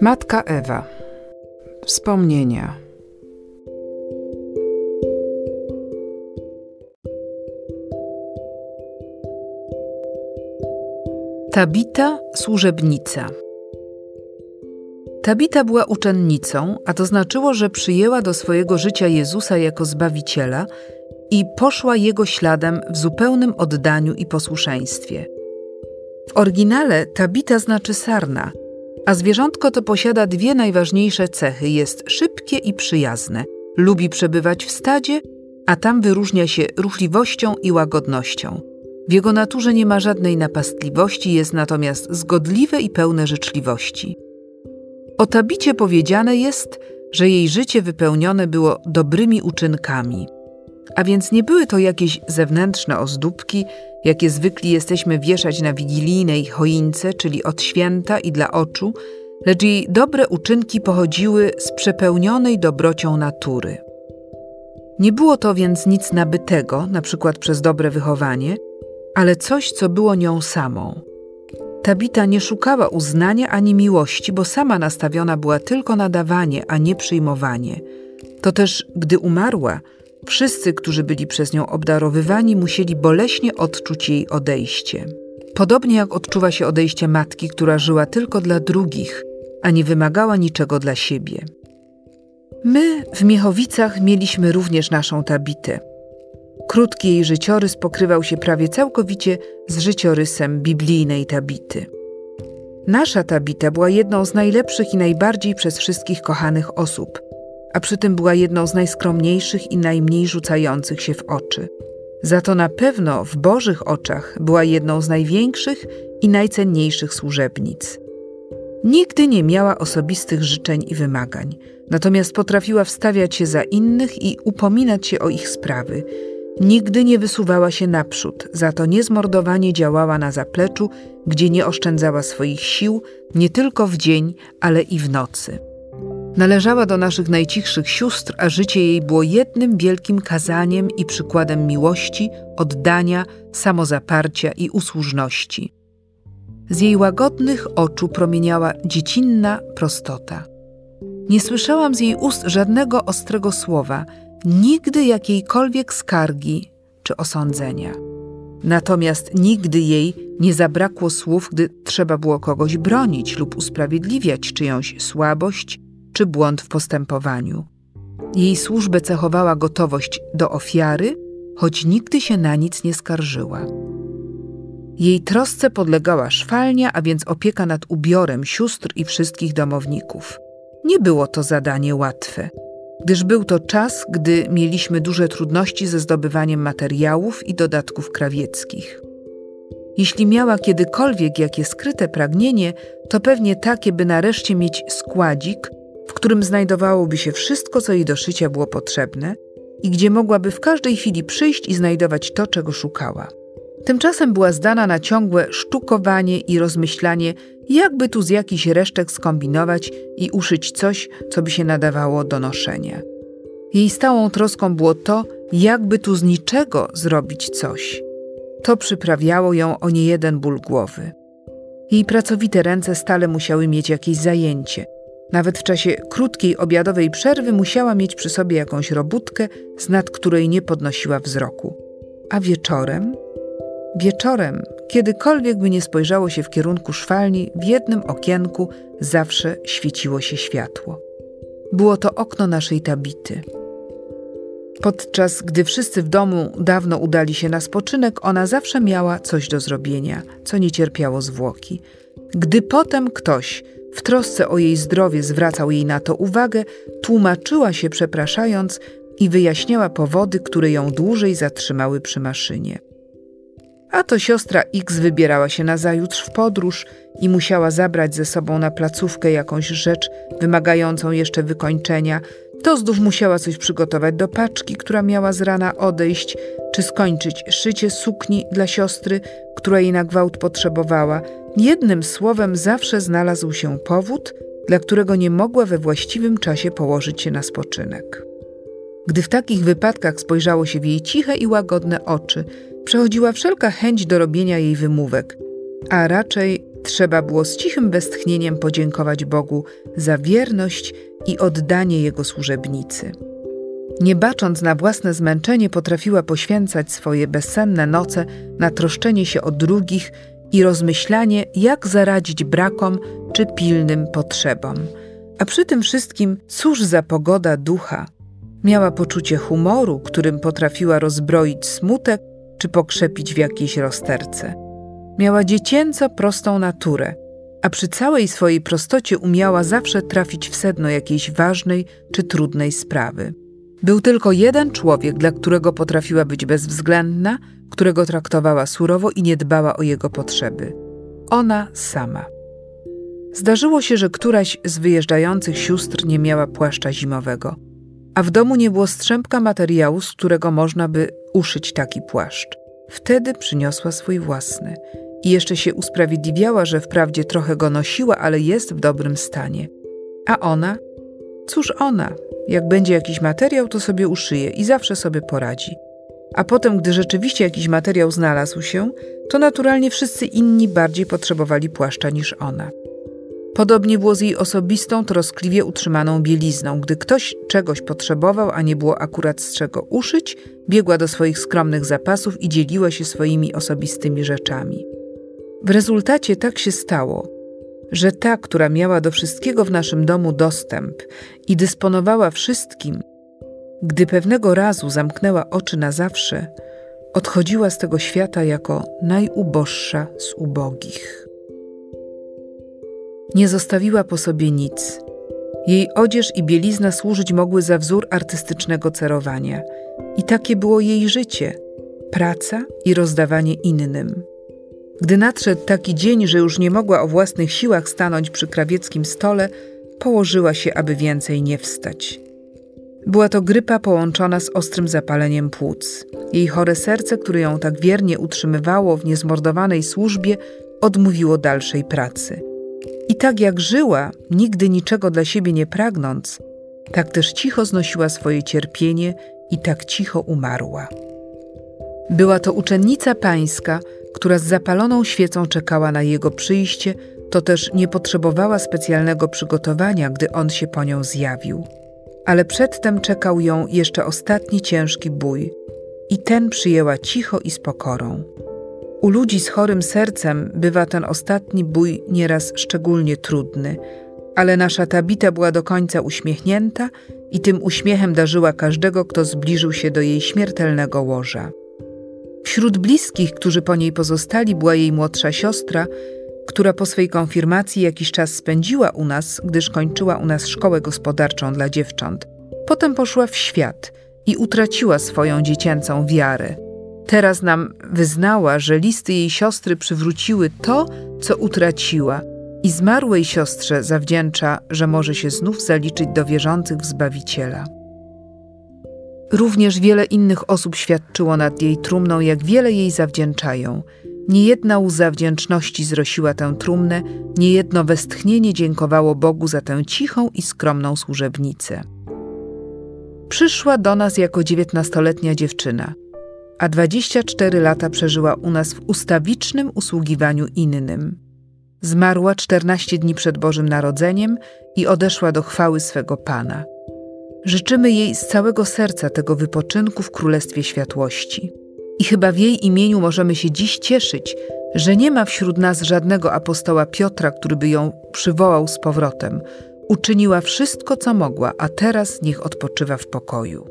Matka Ewa. Wspomnienia. Tabita służebnica. Tabita była uczennicą, a to znaczyło, że przyjęła do swojego życia Jezusa jako zbawiciela i poszła jego śladem w zupełnym oddaniu i posłuszeństwie. W oryginale Tabita znaczy sarna, a zwierzątko to posiada dwie najważniejsze cechy: jest szybkie i przyjazne, lubi przebywać w stadzie, a tam wyróżnia się ruchliwością i łagodnością. W jego naturze nie ma żadnej napastliwości, jest natomiast zgodliwe i pełne życzliwości. O Tabicie powiedziane jest, że jej życie wypełnione było dobrymi uczynkami. A więc nie były to jakieś zewnętrzne ozdóbki, jakie zwykli jesteśmy wieszać na wigilijnej choince, czyli od święta i dla oczu, lecz jej dobre uczynki pochodziły z przepełnionej dobrocią natury. Nie było to więc nic nabytego, na przykład przez dobre wychowanie, ale coś, co było nią samą. Tabita nie szukała uznania ani miłości, bo sama nastawiona była tylko na dawanie, a nie przyjmowanie. To też, gdy umarła, wszyscy, którzy byli przez nią obdarowywani, musieli boleśnie odczuć jej odejście. Podobnie jak odczuwa się odejście matki, która żyła tylko dla drugich, a nie wymagała niczego dla siebie. My w Miechowicach mieliśmy również naszą Tabitę. Krótki jej życiorys pokrywał się prawie całkowicie z życiorysem biblijnej Tabity. Nasza Tabita była jedną z najlepszych i najbardziej przez wszystkich kochanych osób, a przy tym była jedną z najskromniejszych i najmniej rzucających się w oczy. Za to na pewno w Bożych oczach była jedną z największych i najcenniejszych służebnic. Nigdy nie miała osobistych życzeń i wymagań, natomiast potrafiła wstawiać się za innych i upominać się o ich sprawy, Nigdy nie wysuwała się naprzód, za to niezmordowanie działała na zapleczu, gdzie nie oszczędzała swoich sił nie tylko w dzień, ale i w nocy. Należała do naszych najcichszych sióstr, a życie jej było jednym wielkim kazaniem i przykładem miłości, oddania, samozaparcia i usłużności. Z jej łagodnych oczu promieniała dziecinna prostota. Nie słyszałam z jej ust żadnego ostrego słowa, nigdy jakiejkolwiek skargi czy osądzenia. Natomiast nigdy jej nie zabrakło słów, gdy trzeba było kogoś bronić lub usprawiedliwiać czyjąś słabość czy błąd w postępowaniu. Jej służbę cechowała gotowość do ofiary, choć nigdy się na nic nie skarżyła. Jej trosce podlegała szwalnia, a więc opieka nad ubiorem sióstr i wszystkich domowników. Nie było to zadanie łatwe gdyż był to czas, gdy mieliśmy duże trudności ze zdobywaniem materiałów i dodatków krawieckich. Jeśli miała kiedykolwiek jakie skryte pragnienie, to pewnie takie, by nareszcie mieć składzik, w którym znajdowałoby się wszystko, co jej do szycia było potrzebne i gdzie mogłaby w każdej chwili przyjść i znajdować to, czego szukała. Tymczasem była zdana na ciągłe sztukowanie i rozmyślanie, jakby tu z jakichś resztek skombinować i uszyć coś, co by się nadawało do noszenia. Jej stałą troską było to, jakby tu z niczego zrobić coś. To przyprawiało ją o niejeden ból głowy. Jej pracowite ręce stale musiały mieć jakieś zajęcie. Nawet w czasie krótkiej obiadowej przerwy musiała mieć przy sobie jakąś robótkę, z nad której nie podnosiła wzroku. A wieczorem Wieczorem, kiedykolwiek by nie spojrzało się w kierunku szwalni, w jednym okienku zawsze świeciło się światło. Było to okno naszej tabity. Podczas gdy wszyscy w domu dawno udali się na spoczynek, ona zawsze miała coś do zrobienia, co nie cierpiało zwłoki. Gdy potem ktoś w trosce o jej zdrowie zwracał jej na to uwagę, tłumaczyła się przepraszając i wyjaśniała powody, które ją dłużej zatrzymały przy maszynie. A to siostra X wybierała się na zajutrz w podróż i musiała zabrać ze sobą na placówkę jakąś rzecz wymagającą jeszcze wykończenia. To zdów musiała coś przygotować do paczki, która miała z rana odejść, czy skończyć szycie sukni dla siostry, która jej na gwałt potrzebowała. Jednym słowem zawsze znalazł się powód, dla którego nie mogła we właściwym czasie położyć się na spoczynek. Gdy w takich wypadkach spojrzało się w jej ciche i łagodne oczy, przechodziła wszelka chęć do robienia jej wymówek, a raczej Trzeba było z cichym westchnieniem podziękować Bogu za wierność i oddanie Jego służebnicy. Nie bacząc na własne zmęczenie, potrafiła poświęcać swoje bezsenne noce na troszczenie się o drugich i rozmyślanie, jak zaradzić brakom czy pilnym potrzebom. A przy tym wszystkim, cóż za pogoda ducha. Miała poczucie humoru, którym potrafiła rozbroić smutek czy pokrzepić w jakiejś rozterce. Miała dziecięco prostą naturę, a przy całej swojej prostocie umiała zawsze trafić w sedno jakiejś ważnej czy trudnej sprawy. Był tylko jeden człowiek, dla którego potrafiła być bezwzględna, którego traktowała surowo i nie dbała o jego potrzeby. Ona sama. Zdarzyło się, że któraś z wyjeżdżających sióstr nie miała płaszcza zimowego, a w domu nie było strzępka materiału, z którego można by uszyć taki płaszcz. Wtedy przyniosła swój własny i jeszcze się usprawiedliwiała, że wprawdzie trochę go nosiła, ale jest w dobrym stanie. A ona? Cóż ona? Jak będzie jakiś materiał, to sobie uszyje i zawsze sobie poradzi. A potem, gdy rzeczywiście jakiś materiał znalazł się, to naturalnie wszyscy inni bardziej potrzebowali płaszcza niż ona. Podobnie było z jej osobistą, troskliwie utrzymaną bielizną. Gdy ktoś czegoś potrzebował, a nie było akurat z czego uszyć, biegła do swoich skromnych zapasów i dzieliła się swoimi osobistymi rzeczami. W rezultacie tak się stało, że ta, która miała do wszystkiego w naszym domu dostęp i dysponowała wszystkim, gdy pewnego razu zamknęła oczy na zawsze, odchodziła z tego świata jako najuboższa z ubogich. Nie zostawiła po sobie nic. Jej odzież i bielizna służyć mogły za wzór artystycznego cerowania. I takie było jej życie praca i rozdawanie innym. Gdy nadszedł taki dzień, że już nie mogła o własnych siłach stanąć przy krawieckim stole, położyła się, aby więcej nie wstać. Była to grypa połączona z ostrym zapaleniem płuc. Jej chore serce, które ją tak wiernie utrzymywało w niezmordowanej służbie, odmówiło dalszej pracy. I tak jak żyła, nigdy niczego dla siebie nie pragnąc, tak też cicho znosiła swoje cierpienie i tak cicho umarła. Była to uczennica pańska, która z zapaloną świecą czekała na jego przyjście, to też nie potrzebowała specjalnego przygotowania, gdy on się po nią zjawił. Ale przedtem czekał ją jeszcze ostatni ciężki bój, i ten przyjęła cicho i z pokorą. U ludzi z chorym sercem bywa ten ostatni bój nieraz szczególnie trudny, ale nasza Tabita była do końca uśmiechnięta i tym uśmiechem darzyła każdego, kto zbliżył się do jej śmiertelnego łoża. Wśród bliskich, którzy po niej pozostali, była jej młodsza siostra, która po swej konfirmacji jakiś czas spędziła u nas, gdyż kończyła u nas szkołę gospodarczą dla dziewcząt. Potem poszła w świat i utraciła swoją dziecięcą wiarę. Teraz nam wyznała, że listy jej siostry przywróciły to, co utraciła, i zmarłej siostrze zawdzięcza, że może się znów zaliczyć do wierzących w Zbawiciela. Również wiele innych osób świadczyło nad jej trumną, jak wiele jej zawdzięczają. Niejedna łza wdzięczności zrosiła tę trumnę, niejedno westchnienie dziękowało Bogu za tę cichą i skromną służebnicę. Przyszła do nas jako dziewiętnastoletnia dziewczyna, a dwadzieścia cztery lata przeżyła u nas w ustawicznym usługiwaniu innym. Zmarła czternaście dni przed Bożym Narodzeniem i odeszła do chwały swego Pana – Życzymy jej z całego serca tego wypoczynku w Królestwie Światłości. I chyba w jej imieniu możemy się dziś cieszyć, że nie ma wśród nas żadnego apostoła Piotra, który by ją przywołał z powrotem. Uczyniła wszystko, co mogła, a teraz niech odpoczywa w pokoju.